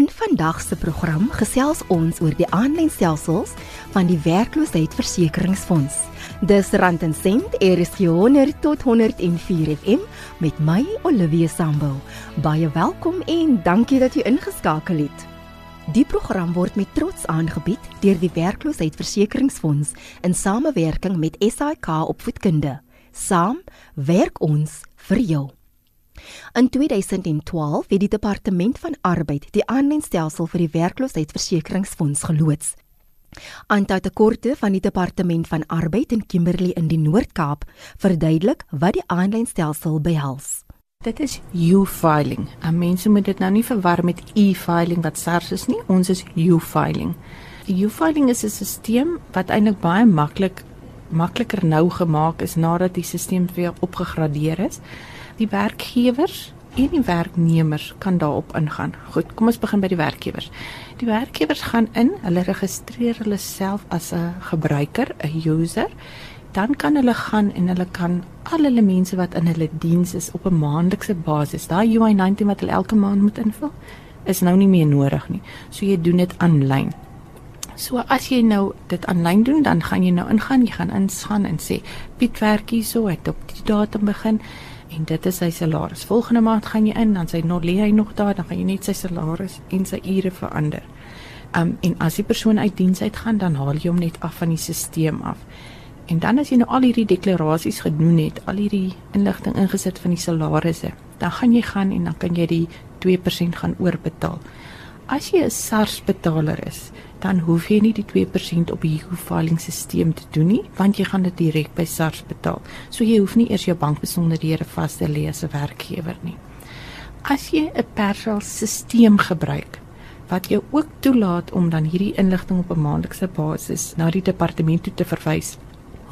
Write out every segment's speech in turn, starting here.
In vandag se program gesels ons oor die aanlynstelsels van die werkloosheidsversekeringsfonds. Dis rand en sent, RSG 100 tot 104 FM met my Olivia Sambo. Baie welkom en dankie dat jy ingeskakel het. Die program word met trots aangebied deur die werkloosheidsversekeringsfonds in samewerking met SAIK Opvoedkunde. Saam werk ons vir jou. In 2012 het die Departement van Arbeid die aanlynstelsel vir die werkloosheidsversekeringsfonds geloods. Aantal tekorte van die Departement van Arbeid in Kimberley in die Noord-Kaap verduidelik wat die aanlynstelsel behels. Dit is U-filing. En mense moet dit nou nie verwar met e-filing wat SARS is nie. Ons is U-filing. U-filing is 'n stelsel wat eintlik baie maklik makliker nou gemaak is nadat die stelsel weer opgegradeer is die werkgewers en die werknemers kan daarop ingaan. Goed, kom ons begin by die werkgewers. Die werkgewers gaan in, hulle registreer hulle self as 'n gebruiker, 'n user. Dan kan hulle gaan en hulle kan al hulle mense wat in hulle diens is op 'n maandelikse basis. Daai UI19 wat hulle elke maand moet invul, is nou nie meer nodig nie. So jy doen dit aanlyn. So as jy nou dit aanlyn doen, dan gaan jy nou ingaan, jy gaan insgaan en sê Piet werk hier so, het op die datum begin en dit is sy salaris. Volgende maand gaan jy in, dan sy nog lê hy nog daar, dan gaan jy net sy salaris en sy ure verander. Um en as die persoon uit diens uitgaan, dan haal jy hom net af van die stelsel af. En dan as jy nou al hierdie deklarasies gedoen het, al hierdie inligting ingesit van die salarisse, dan gaan jy gaan en dan kan jy die 2% gaan oorbetaal. As jy 'n SARS betaler is, dan hoef jy nie die 2% op die e-filing stelsel te doen nie, want jy gaan dit direk by SARS betaal. So jy hoef nie eers jou bankbesonderhede vas te lê as 'n werkgewer nie. As jy 'n persal stelsel gebruik wat jou ook toelaat om dan hierdie inligting op 'n maandelikse basis na die departement toe te verwys,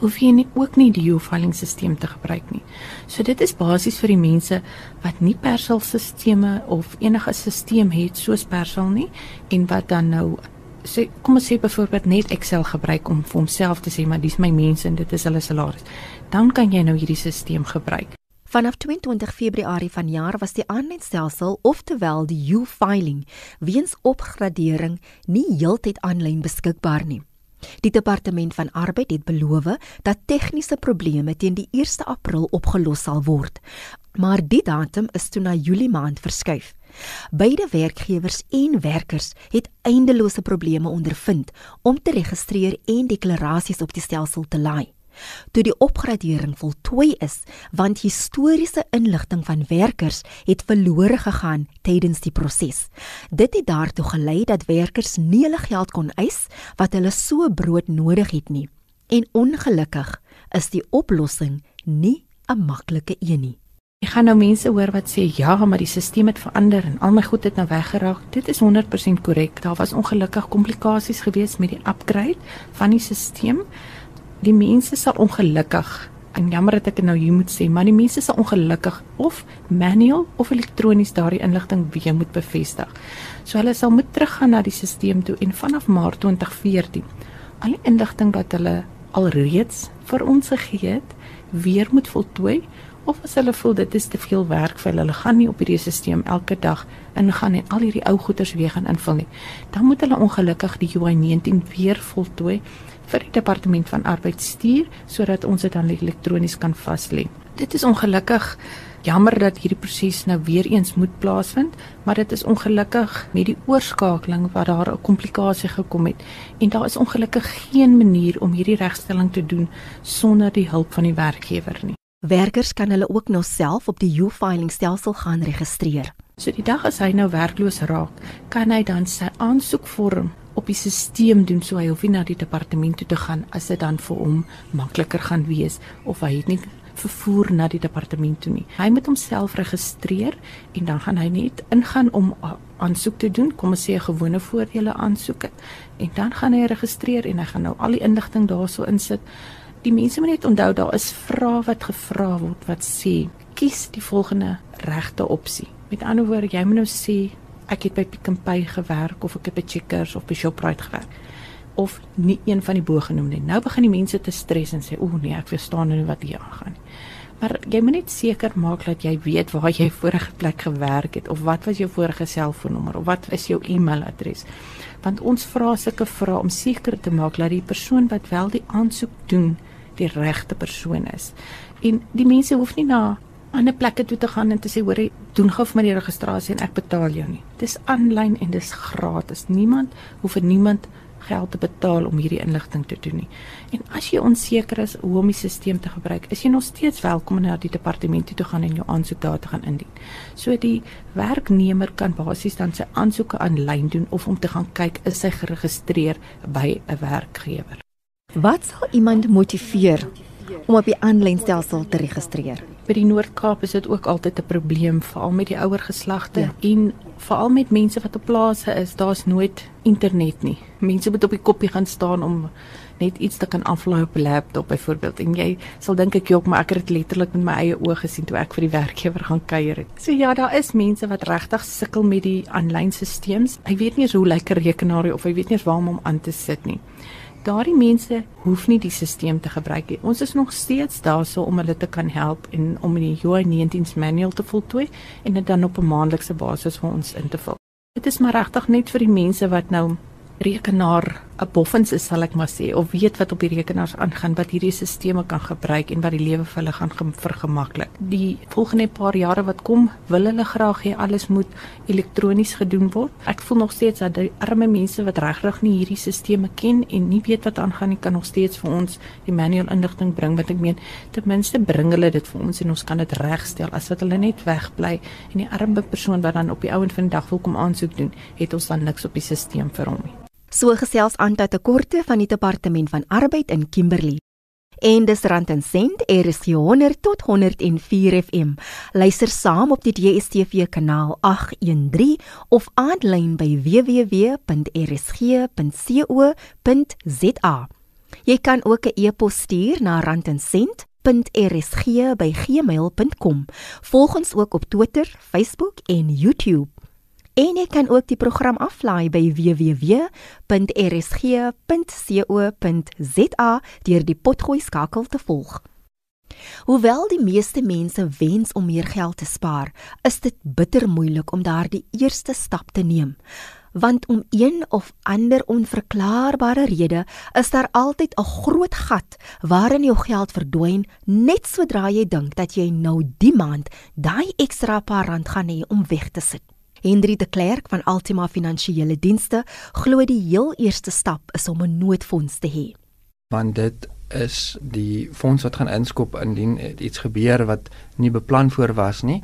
hoef jy nie ook nie die e-filing stelsel te gebruik nie. So dit is basies vir die mense wat nie persal stelsels of enige stelsel het soos persal nie en wat dan nou sê kom ons sê byvoorbeeld net Excel gebruik om vir homself te sê maar dis my mense en dit is hulle salaris. Dan kan jy nou hierdie stelsel gebruik. Vanaf 22 Februarie vanjaar was die aanlynstelsel oftewel die U-filing weens opgradering nie heeltyd aanlyn beskikbaar nie. Die departement van arbeid het beloof dat tegniese probleme teen die 1 April opgelos sal word, maar die datum is toe na Julie maand verskuif. Beide werkgewers en werkers het eindelose probleme ondervind om te registreer en deklarasies op die stelsel te laai. Toe die opgradering voltooi is, want historiese inligting van werkers het verlore gegaan tydens die proses. Dit het daartoe gelei dat werkers nie hulle geld kon eis wat hulle so brood nodig het nie. En ongelukkig is die oplossing nie 'n maklike een nie. Ek gaan nou mense hoor wat sê ja, maar die stelsel het verander en al my goed het nou weggeraak. Dit is 100% korrek. Daar was ongelukkig komplikasies gewees met die upgrade van die stelsel. Die mense sal ongelukkig en jammer dat ek nou hier moet sê, maar die mense sal ongelukkig of manual of elektronies daardie inligting weer moet bevestig. So hulle sal moet teruggaan na die stelsel toe en vanaf Maart 2014 al die inligting wat hulle alreeds vir ons gegee het, weer moet voltooi of as hulle voel dit is te veel werk vir hulle, hulle gaan nie op hierdie stelsel elke dag ingaan en al hierdie ou goeders weer gaan invul nie. Dan moet hulle ongelukkig die UI19 weer voltooi vir die departement van arbeid stuur sodat ons dit dan elektronies kan vas lê. Dit is ongelukkig jammer dat hierdie proses nou weer eens moet plaasvind, maar dit is ongelukkig met die oorskakeling wat daar 'n komplikasie gekom het en daar is ongelukkig geen manier om hierdie regstelling te doen sonder die hulp van die werkgewer nie. Werkers kan hulle ook nou self op die U-filing stelsel gaan registreer. So die dag as hy nou werkloos raak, kan hy dan sy aansoekvorm op die stelsel doen so hy hoef nie na die departement toe te gaan as dit dan vir hom makliker gaan wees of hy het nie vervoer na die departement toe nie. Hy moet homself registreer en dan gaan hy net ingaan om aansoek te doen, kom ons sê 'n gewone voordele aansoek en dan gaan hy registreer en hy gaan nou al die inligting daarso insit die mense moet net onthou daar is vrae wat gevra word wat sê kies die volgende regte opsie. Met ander woorde, jy moet nou sê ek het by Pick n Pay gewerk of ek het by Checkers of by Shoprite gewerk of nie een van die bo genoem nie. Nou begin die mense te stres en sê o nee, ek verstaan nou wat hier aangaan nie. Maar jy moet net seker maak dat jy weet waar jy vorige plek gewerk het of wat was jou vorige selfoonnommer of wat is jou e-mailadres. Want ons vra sulke vrae om seker te maak dat die persoon wat wel die aansoek doen, die regte persoon is. En die mense hoef nie na ander plekke toe te gaan en te sê hoor doen gou vir my die registrasie en ek betaal jou nie. Dis aanlyn en dis gratis. Niemand hoef vir niemand geld te betaal om hierdie inligting te doen nie. En as jy onseker is hoe om die stelsel te gebruik, is jy nog steeds welkom om na die departement toe te gaan en jou aansoek daar te gaan indien. So die werknemer kan basies dan sy aansoeke aanlyn doen of om te gaan kyk is hy geregistreer by 'n werkgewer. Wat sal iemand motiveer om op die aanlyn stelsel te registreer? By die Noord-Kaap is dit ook altyd 'n probleem, veral met die ouer geslagte ja. en veral met mense wat op plase is, daar's nooit internet nie. Mense moet op die koppie gaan staan om net iets te kan aflaai op 'n laptop byvoorbeeld en jy sal dink ek jok maar ek het dit letterlik met my eie oë gesien toe ek vir die werkgewer gaan kuier het. So ja, daar is mense wat regtig sukkel met die aanlyn stelsels. Hy weet nie eens hoe lyk 'n rekenaar of hy weet nie eens waar om hom aan te sit nie daardie mense hoef nie die stelsel te gebruik nie. Ons is nog steeds daarso om hulle te kan help en om die UI 19's manual te voltooi en dit dan op 'n maandelikse basis vir ons in te vul. Dit is maar regtig net vir die mense wat nou rekenaar 'n boffens is sal ek maar sê of weet wat op die rekenaars aangaan wat hierdie stelsels kan gebruik en wat die lewe vir hulle gaan vergemaklik. Die volgende paar jare wat kom, wil hulle graag hê alles moet elektronies gedoen word. Ek voel nog steeds dat die arme mense wat regtig nie hierdie stelsels ken en nie weet wat aangaan nie, kan nog steeds vir ons die manual inligting bring wat ek meen ten minste bring hulle dit vir ons en ons kan dit regstel as wat hulle net wegbly en die arme persoon wat dan op die ouend van die dag wil kom aansoek doen, het ons dan niks op die stelsel vir hom nie. So gesels Anta Tekorte van die Departement van Arbeid in Kimberley. En dis rand en sent RSG 100 tot 104 FM. Luister saam op die DSTV kanaal 813 of aanlyn by www.rsg.co.za. Jy kan ook 'n e-pos stuur na randensent.rsg@gmail.com. Volg ons ook op Twitter, Facebook en YouTube. En jy kan ook die program aflaai by www.rsg.co.za deur die potgooi skakel te volg. Hoewel die meeste mense wens om meer geld te spaar, is dit bitter moeilik om daardie eerste stap te neem. Want om een of ander onverklaarbare rede is daar altyd 'n groot gat waarin jou geld verdwyn net sodra jy dink dat jy nou die maand daai ekstra paar rand gaan hê om weg te sit. Hendrie de Klerk van Altima Finansiële Dienste glo die heel eerste stap is om 'n noodfonds te hê. Want dit is die fonds wat gaan inskop indien iets gebeur wat nie beplan voor was nie.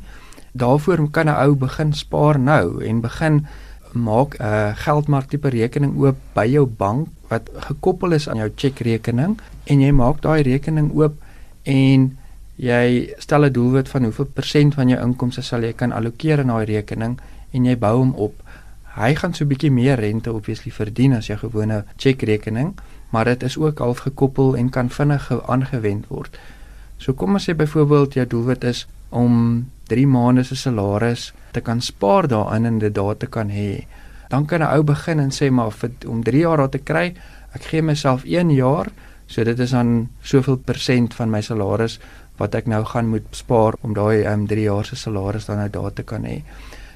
Daarvoor kan 'n ou begin spaar nou en begin maak 'n uh, geldmark tipe rekening oop by jou bank wat gekoppel is aan jou chequerekening en jy maak daai rekening oop en jy stel 'n doelwit van hoeveel persent van jou inkomste sal jy kan allokeer in daai rekening en jy bou hom op. Hy gaan so 'n bietjie meer rente obviously verdien as jou gewone chequerekening, maar dit is ook half gekoppel en kan vinnig aangewend word. So kom ons sê byvoorbeeld jou doelwit is om 3 maande se salaris te kan spaar daarin en dit daar te kan hê. Dan kan 'n ou begin en sê maar vir om 3 jaar daar te kry, ek gee myself 1 jaar, so dit is dan soveel persent van my salaris wat ek nou gaan moet spaar om daai um, 3 jaar se salaris dan nou daar te kan hê.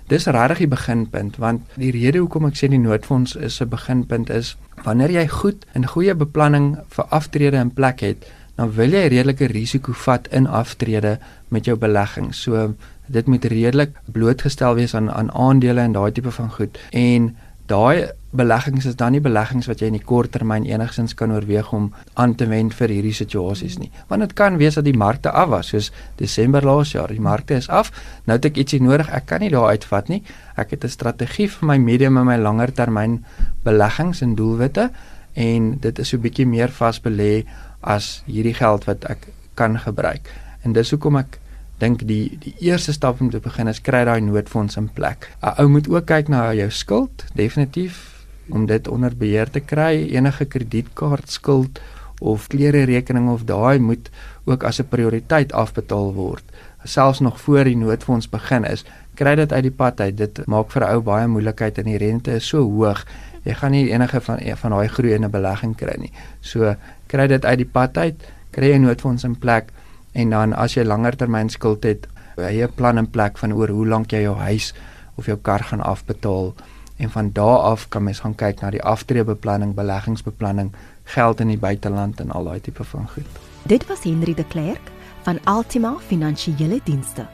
Dis regtig die beginpunt want die rede hoekom ek sê die noodfonds is 'n beginpunt is wanneer jy goed en goeie beplanning vir aftrede in plek het, dan wil jy redelike risiko vat in aftrede met jou belegging. So dit moet redelik blootgestel wees aan aan aandele en daai tipe van goed. En daai beleggings is dan nie beleggings wat jy in die kort termyn enigsins kan oorweeg om aan te wend vir hierdie situasies nie. Want dit kan wees dat die markte af was, soos Desember laas jaar, die markte is af. Nou het ek ietsie nodig, ek kan nie daar uitvat nie. Ek het 'n strategie vir my medium en my langer termyn beleggings en doelwitte en dit is so 'n bietjie meer vasbelê as hierdie geld wat ek kan gebruik. En dis hoekom ek dink die die eerste stap om te begin is kry daai noodfonds in plek. 'n Ou moet ook kyk na jou skuld, definitief om dit onder beheer te kry. Enige kredietkaart skuld of klere rekening of daai moet ook as 'n prioriteit afbetaal word. Selfs nog voor die noodfonds begin is, kry dit uit die pad uit. Dit maak vir 'n ou baie moeilikheid en die rente is so hoog. Jy gaan nie enige van van daai groei in 'n belegging kry nie. So kry dit uit die pad uit, kry 'n noodfonds in plek En dan as jy langer termyn skuld het, jy 'n plan in plek van oor hoe lank jy jou huis of jou kar gaan afbetaal en van daardie af kan mens gaan kyk na die aftreebeplanning, beleggingsbeplanning, geld in die buiteland en al daai tipe van goed. Dit was Henry de Klerk van Altima Finansiële Dienste.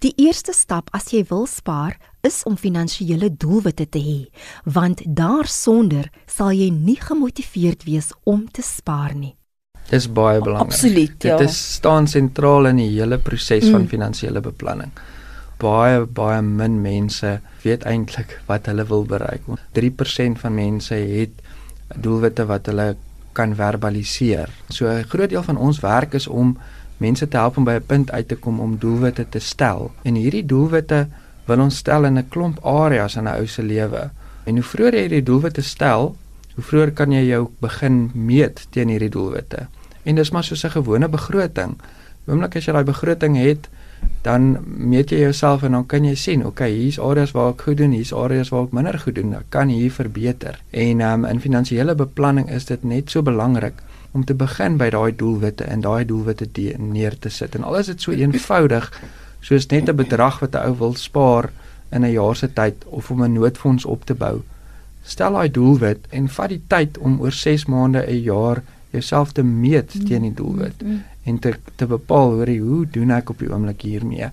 Die eerste stap as jy wil spaar is om finansiële doelwitte te hê, want daarsonder sal jy nie gemotiveerd wees om te spaar nie. Dis baie belangrik. Absoluut, ja. Dit is staan sentraal in die hele proses mm. van finansiële beplanning. Baie baie min mense weet eintlik wat hulle wil bereik. 3% van mense het doelwitte wat hulle kan verbaliseer. So 'n groot deel van ons werk is om mense te help om by 'n punt uit te kom om doelwitte te stel. En hierdie doelwitte wil ons stel in 'n klomp areas in 'n ou se lewe. En hoe vroeër jy die doelwitte stel, hoe vroeër kan jy jou begin meet teen hierdie doelwitte. En dis maar soos 'n gewone begroting. Oomblik as jy daai begroting het, dan meet jy jouself en dan kan jy sien, okay, hier's areas waar ek goed doen, hier's areas waar ek minder goed doen. Ek kan hier verbeter. En um, in finansiële beplanning is dit net so belangrik om te begin by daai doelwitte en daai doelwitte neer te sit. En al is dit so eenvoudig soos net 'n bedrag wat 'n ou wil spaar in 'n jaar se tyd of om 'n noodfonds op te bou. Stel daai doelwit en vat die tyd om oor 6 maande 'n jaar jouself te meet teen die doelwit en te te bepaal hoor hoe doen ek op die oomblik hiermee.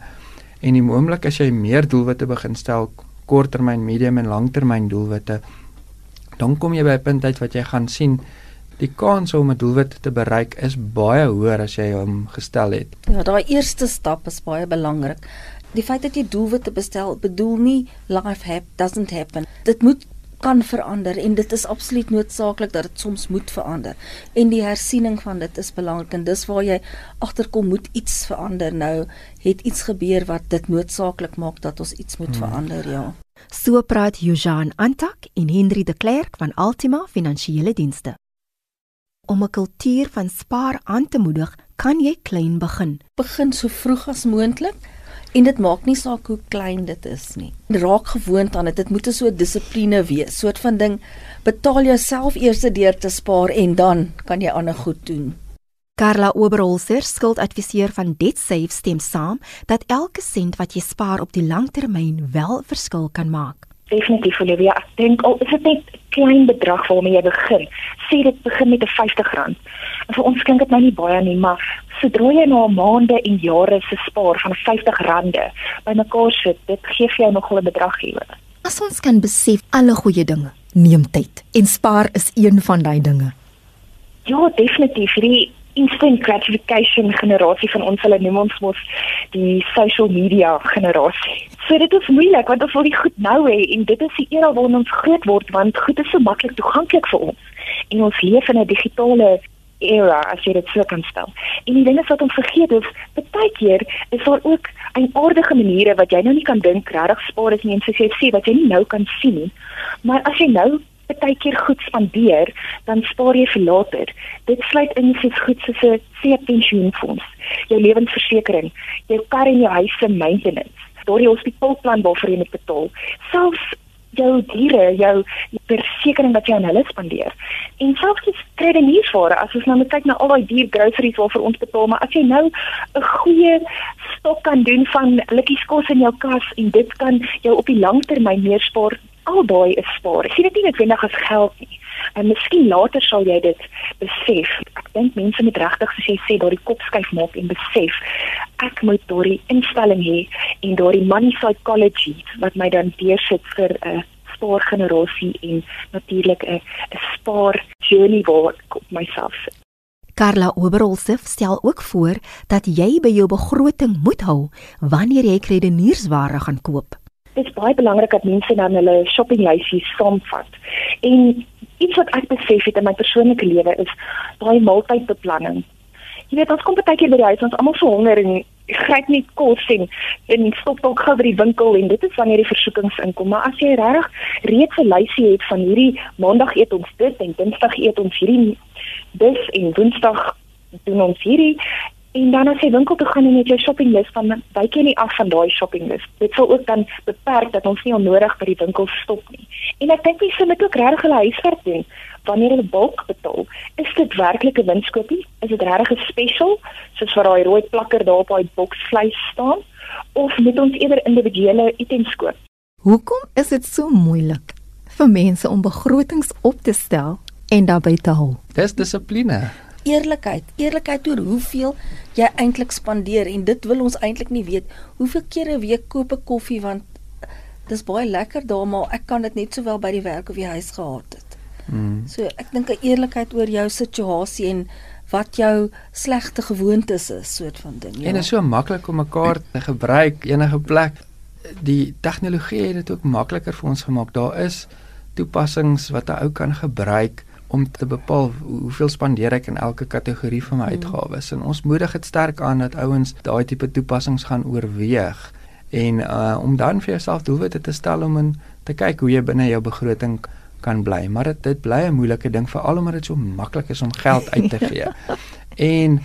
En die oomblik as jy meer doelwitte begin stel, korttermyn, medium en langtermyn doelwitte, dan kom jy by 'n punt uit wat jy gaan sien die kans om 'n doelwit te bereik is baie hoër as jy hom gestel het. Ja, daai eerste stap is baie belangrik. Die feit dat jy doelwitte bestel, bedoel nie life hap doesn't happen. Dit moet kan verander en dit is absoluut noodsaaklik dat dit soms moet verander. En die hersiening van dit is belangrik en dis waar jy agterkom moet iets verander. Nou het iets gebeur wat dit noodsaaklik maak dat ons iets moet hmm. verander, ja. So praat Jojan Antak en Henry de Klerk van Altima Finansiële Dienste om 'n kultuur van spaar aan te moedig, kan jy klein begin. Begin so vroeg as moontlik en dit maak nie saak hoe klein dit is nie. Raak gewoond aan dit. Dit moet 'n so dissipline wees, soort van ding. Betaal jouself eers deur te spaar en dan kan jy ander goed doen. Carla Oberholzer, skuldadviseur van DebtSafe, stem saam dat elke sent wat jy spaar op die langtermyn wel verskil kan maak definitief Olivia. Ek dink al is dit net 'n klein bedrag waarmee jy begin. Sê dit begin met 'n R50. En vir ons klink dit nou nie baie nie, maar sodra jy na maande en jare se spaar van R50 bymekaar sit, dit gee vir jou nogal 'n bedrag hier. As ons kan besef alle goeie dinge neem tyd en spaar is een van daai dinge. Ja, definitief. Die instant gratification generasie van ons hulle noem ons mos die social media generasie. So dit is moeilik want ons wil die goed nou hê en dit is die era waarin ons groot word want goed is so maklik toeganklik vir ons. En ons leef in 'n digitale era as jy dit so kan stel. En die ding is wat ons vergeet is, baie keer is daar ook 'n aardige maniere wat jy nou nie kan dink regtig spaar is nie en soos jy sê wat jy nie nou kan sien nie. Maar as jy nou baie keer goed spandeer, dan spaar jy vir later. Dit sluit in soos goed soos 'n seepensioenfonds, jou lewensversekering, jou kar en jou huis se maintenance, daardie hospitaalplan waarvoor jy moet betaal, selfs jou diere, jou versekering wat jy aan hulle spandeer. En selfs die kredietware, as ons nou kyk na al daai duur groceries waarvoor ons betaal, maar as jy nou 'n goeie stok kan doen van likkies kos in jou kas en dit kan jou op die lang termyn meer spaar al daai is spaar. Ek sien dit nie noodwendig as geld nie. En miskien later sal jy dit besef. Ek dink mense moet regtig soos jy sê daardie kop skuif maak en besef ek moet daardie instelling hê en daardie money psychology wat my dan deursit vir 'n spaar generasie en natuurlik 'n 'n spaar journey waar ek op myself sit. Carla Oberholzef stel ook voor dat jy by jou begroting moet hou wanneer jy kredietnuursware gaan koop dit is baie belangrik dat mense dan hulle shoppinglysies saamvat. En iets wat ek besef het in my persoonlike lewe is daai maaltydbeplanning. Jy weet ons kom baie keer by die huis ons almal so honger en gryp net kos en en stop dalk gou by die winkel en dit is wanneer die versoekings inkom. Maar as jy regtig reeds 'n lysie het van hierdie maandag eet ons dit en dinsdag eet ons hierdie dis en woensdag doen ons hierdie En dan as jy winkel toe gaan en jy het jou shoppinglys van wyk jy nie af van daai shoppinglys. Dit sal ook dan beperk dat ons nie onnodig by die winkel stop nie. En ek dink mense moet ook regtig hulle huiswerk doen. Wanneer hulle bulk betaal, is dit werklik 'n winskoopie? Is dit regtig 'n special soos vir daai rooi plakker daar op daai boks vleis staan? Of moet ons eerder individuele items koop? Hoekom is dit so moeilik vir mense om begrotings op te stel en daarbey te hou? Dis dissipline eerlikheid, eerlikheid oor hoeveel jy eintlik spandeer en dit wil ons eintlik nie weet. Hoeveel kere 'n week koop ek koffie want dis baie lekker daar maar ek kan dit net sowel by die werk of die huis gehad het. Mm. So ek dink 'n eerlikheid oor jou situasie en wat jou slegte gewoontes is, soort van ding. Ja. En dit is so maklik om mekaar te gebruik enige plek. Die tegnologie het dit ook makliker vir ons gemaak. Daar is toepassings wat 'n ou kan gebruik om te bepaal hoeveel spandeer ek in elke kategorie van my hmm. uitgawes. En ons moedig dit sterk aan dat ouens daai tipe toepassings gaan oorweeg. En uh om dan vir jouself doelwitte te stel om in te kyk hoe jy binne jou begroting kan bly. Maar dit dit bly 'n moeilike ding veral omdat dit so maklik is om geld uit te gee. En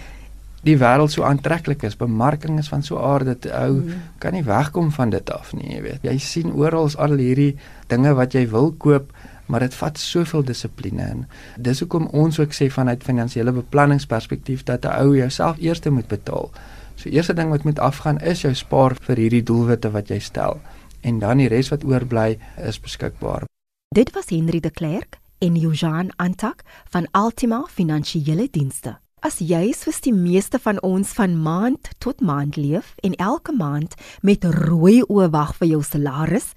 die wêreld so aantreklik is bemarking is van so aard dat ou mm. kan nie wegkom van dit af nie jy weet. Jy sien oral al hierdie dinge wat jy wil koop maar dit vat soveel dissipline in. Dis hoekom ons ook sê vanuit finansiële beplanningsperspektief dat 'n ou jouself eers moet betaal. So eerste ding wat moet afgaan is jou spaar vir hierdie doelwitte wat jy stel en dan die res wat oorbly is beskikbaar. Dit was Henry de Klerk en Johan Antak van Altima Finansiële Dienste. As jy soos die meeste van ons van maand tot maand leef en elke maand met rooi oë wag vir jou salaris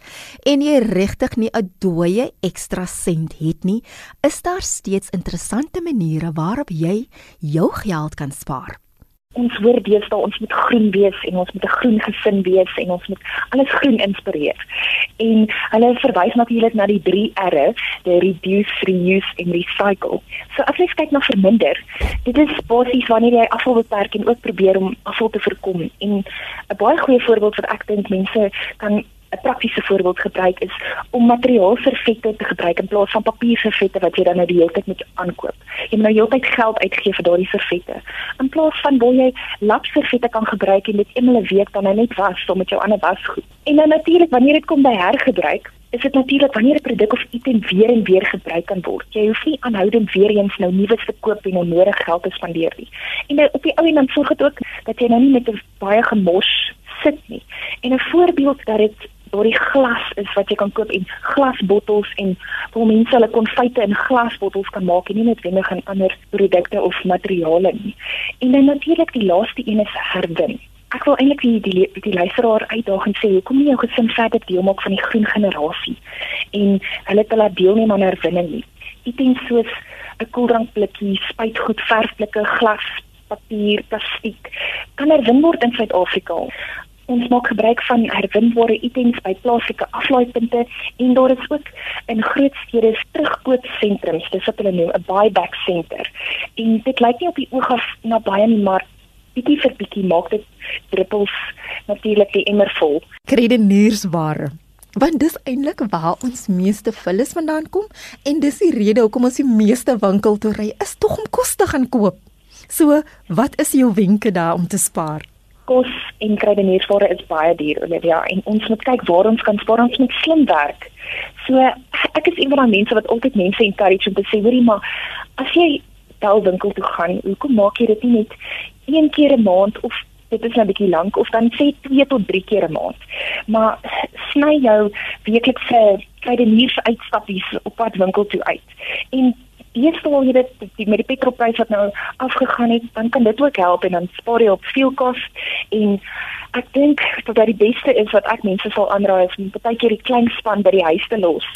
en jy regtig nie 'n dooie ekstra sent het nie, is daar steeds interessante maniere waarop jy jou geld kan spaar ons hoor deesdae ons moet groen wees en ons moet 'n groen gesin wees en ons moet alles groen inspireer. En hulle verwys natuurlik na die 3 R'e, die reduce, reuse en recycle. So as jy kyk na verminder, dit is basies wanneer jy afval beperk en ook probeer om afval te voorkom. En 'n baie goeie voorbeeld wat ek dink mense kan 'n praktiese voorbeeld gebruik is om materiaalservette te gebruik in plaas van papierservette wat jy dan nou die hele tyd moet aankoop. Jy moet nou heeltyd geld uitgee vir daardie servette. In plaas van waar jy lapservette kan gebruik en dit eenmal 'n week dan nou net was om met jou ander wasgoed. En dan natuurlik wanneer dit kom by hergebruik, is dit natuurlik wanneer 'n produk of item weer en weer gebruik kan word. Jy hoef nie aanhoudend weer eens nou nuwe te koop en onnodig geld te spandeer nie. En nou op die ou en dan sorg dit ook dat jy nou nie met baie gemors sit nie. En 'n voorbeeld dat dit daardie glas is wat jy kan koop en glasbottels en waar mense hulle konfyte in glasbottels kan maak en nie net wendig aan ander produkte of materiale nie. En dan natuurlik die laaste een is herwin. Ek wil eintlik die die, die luisteraar uitdaag en sê hoekom nie jou gesin verder deel maak van die groen generasie en hulle te laat deelneem aan herwinning nie. Dink soos 'n koeldrankblikkie, spuitgoed, verfblikke, glas papier, plastiek kan herwin word in Suid-Afrika. Ons maak gebruik van herwinbare items by plaaslike aflaaipunte en daar is ook in groot stede terugkoopsentrums, dis wat hulle noem 'n buyback center. En dit lyk nie op die oog af na baie nie, maar bietjie vir bietjie maak dit druppels natuurlik die emmer vol. Kredeniersware Want dis eintlik waar ons meeste vullis vandaan kom en dis die rede hoekom ons die meeste winkel toe ry is tog om kos te gaan koop. So, wat is jou wenke daar om te spaar? Kos en kruideniersware is baie duur Olivia en ons moet kyk waar ons kan spaar ons moet slim werk. So ek is een van daai mense wat altyd mense encourage om te sê hoorie maar as jy tel winkel toe gaan, hoekom maak jy dit nie net een keer 'n maand of dit is nou 'n bietjie lank of dan sê 2 tot 3 keer 'n maand. Maar sny jou weeklikse kruideniersuitstappies op pad winkel toe uit. En eerste al jy dit met die petrolprys wat nou afgegaan het, dan kan dit ook help en dan spaar jy op fuel cost en ek dink dat dit die beste is wat ek mense sal aanraai is om baie keer die klein span by die huis te los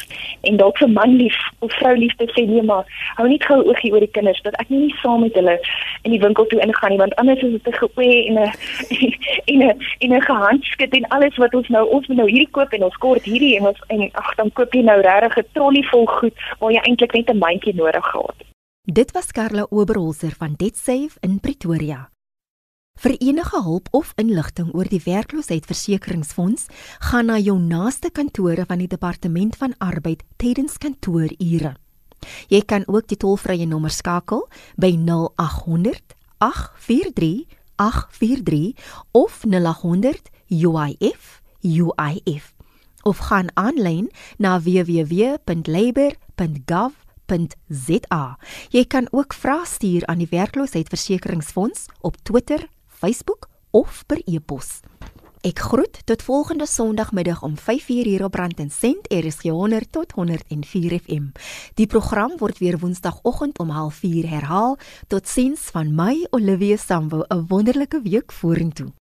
en dalk vir man lief of vrou lief te sê nee maar hou net gou oogie oor die kinders dat ek nie, nie saam met hulle in die winkel toe ingaan nie want anders is dit te geoe en 'n en 'n en 'n gehandskit en alles wat ons nou ons moet nou hierdie koop en ons kort hierdie en ons en ag dan koop jy nou regtig 'n trolly vol goed waar jy eintlik net 'n mandjie nodig gehad. Dit was Karla Oberholzer van DebtSafe in Pretoria. Vir enige hulp of inligting oor die werkloosheidsversekeringsfonds, gaan na jou naaste kantore van die Departement van Arbeid tydens kantoorure. Jy kan ook die tolvrye nommer skakel by 0800 843 0800 of 0800 UIF UIF of gaan aanlyn na www.labour.gov.za. Jy kan ook vrae stuur aan die werkloosheidsversekeringsfonds op Twitter, Facebook of per e-pos. Ek groet tot volgende Sondagmiddag om 5:00 hier op Brand en Sent RSG 100 tot 104 FM. Die program word weer Woensdagoggend om 04:30 herhaal. Totsiens van my Olivia Sambo. 'n Wonderlike week vorentoe.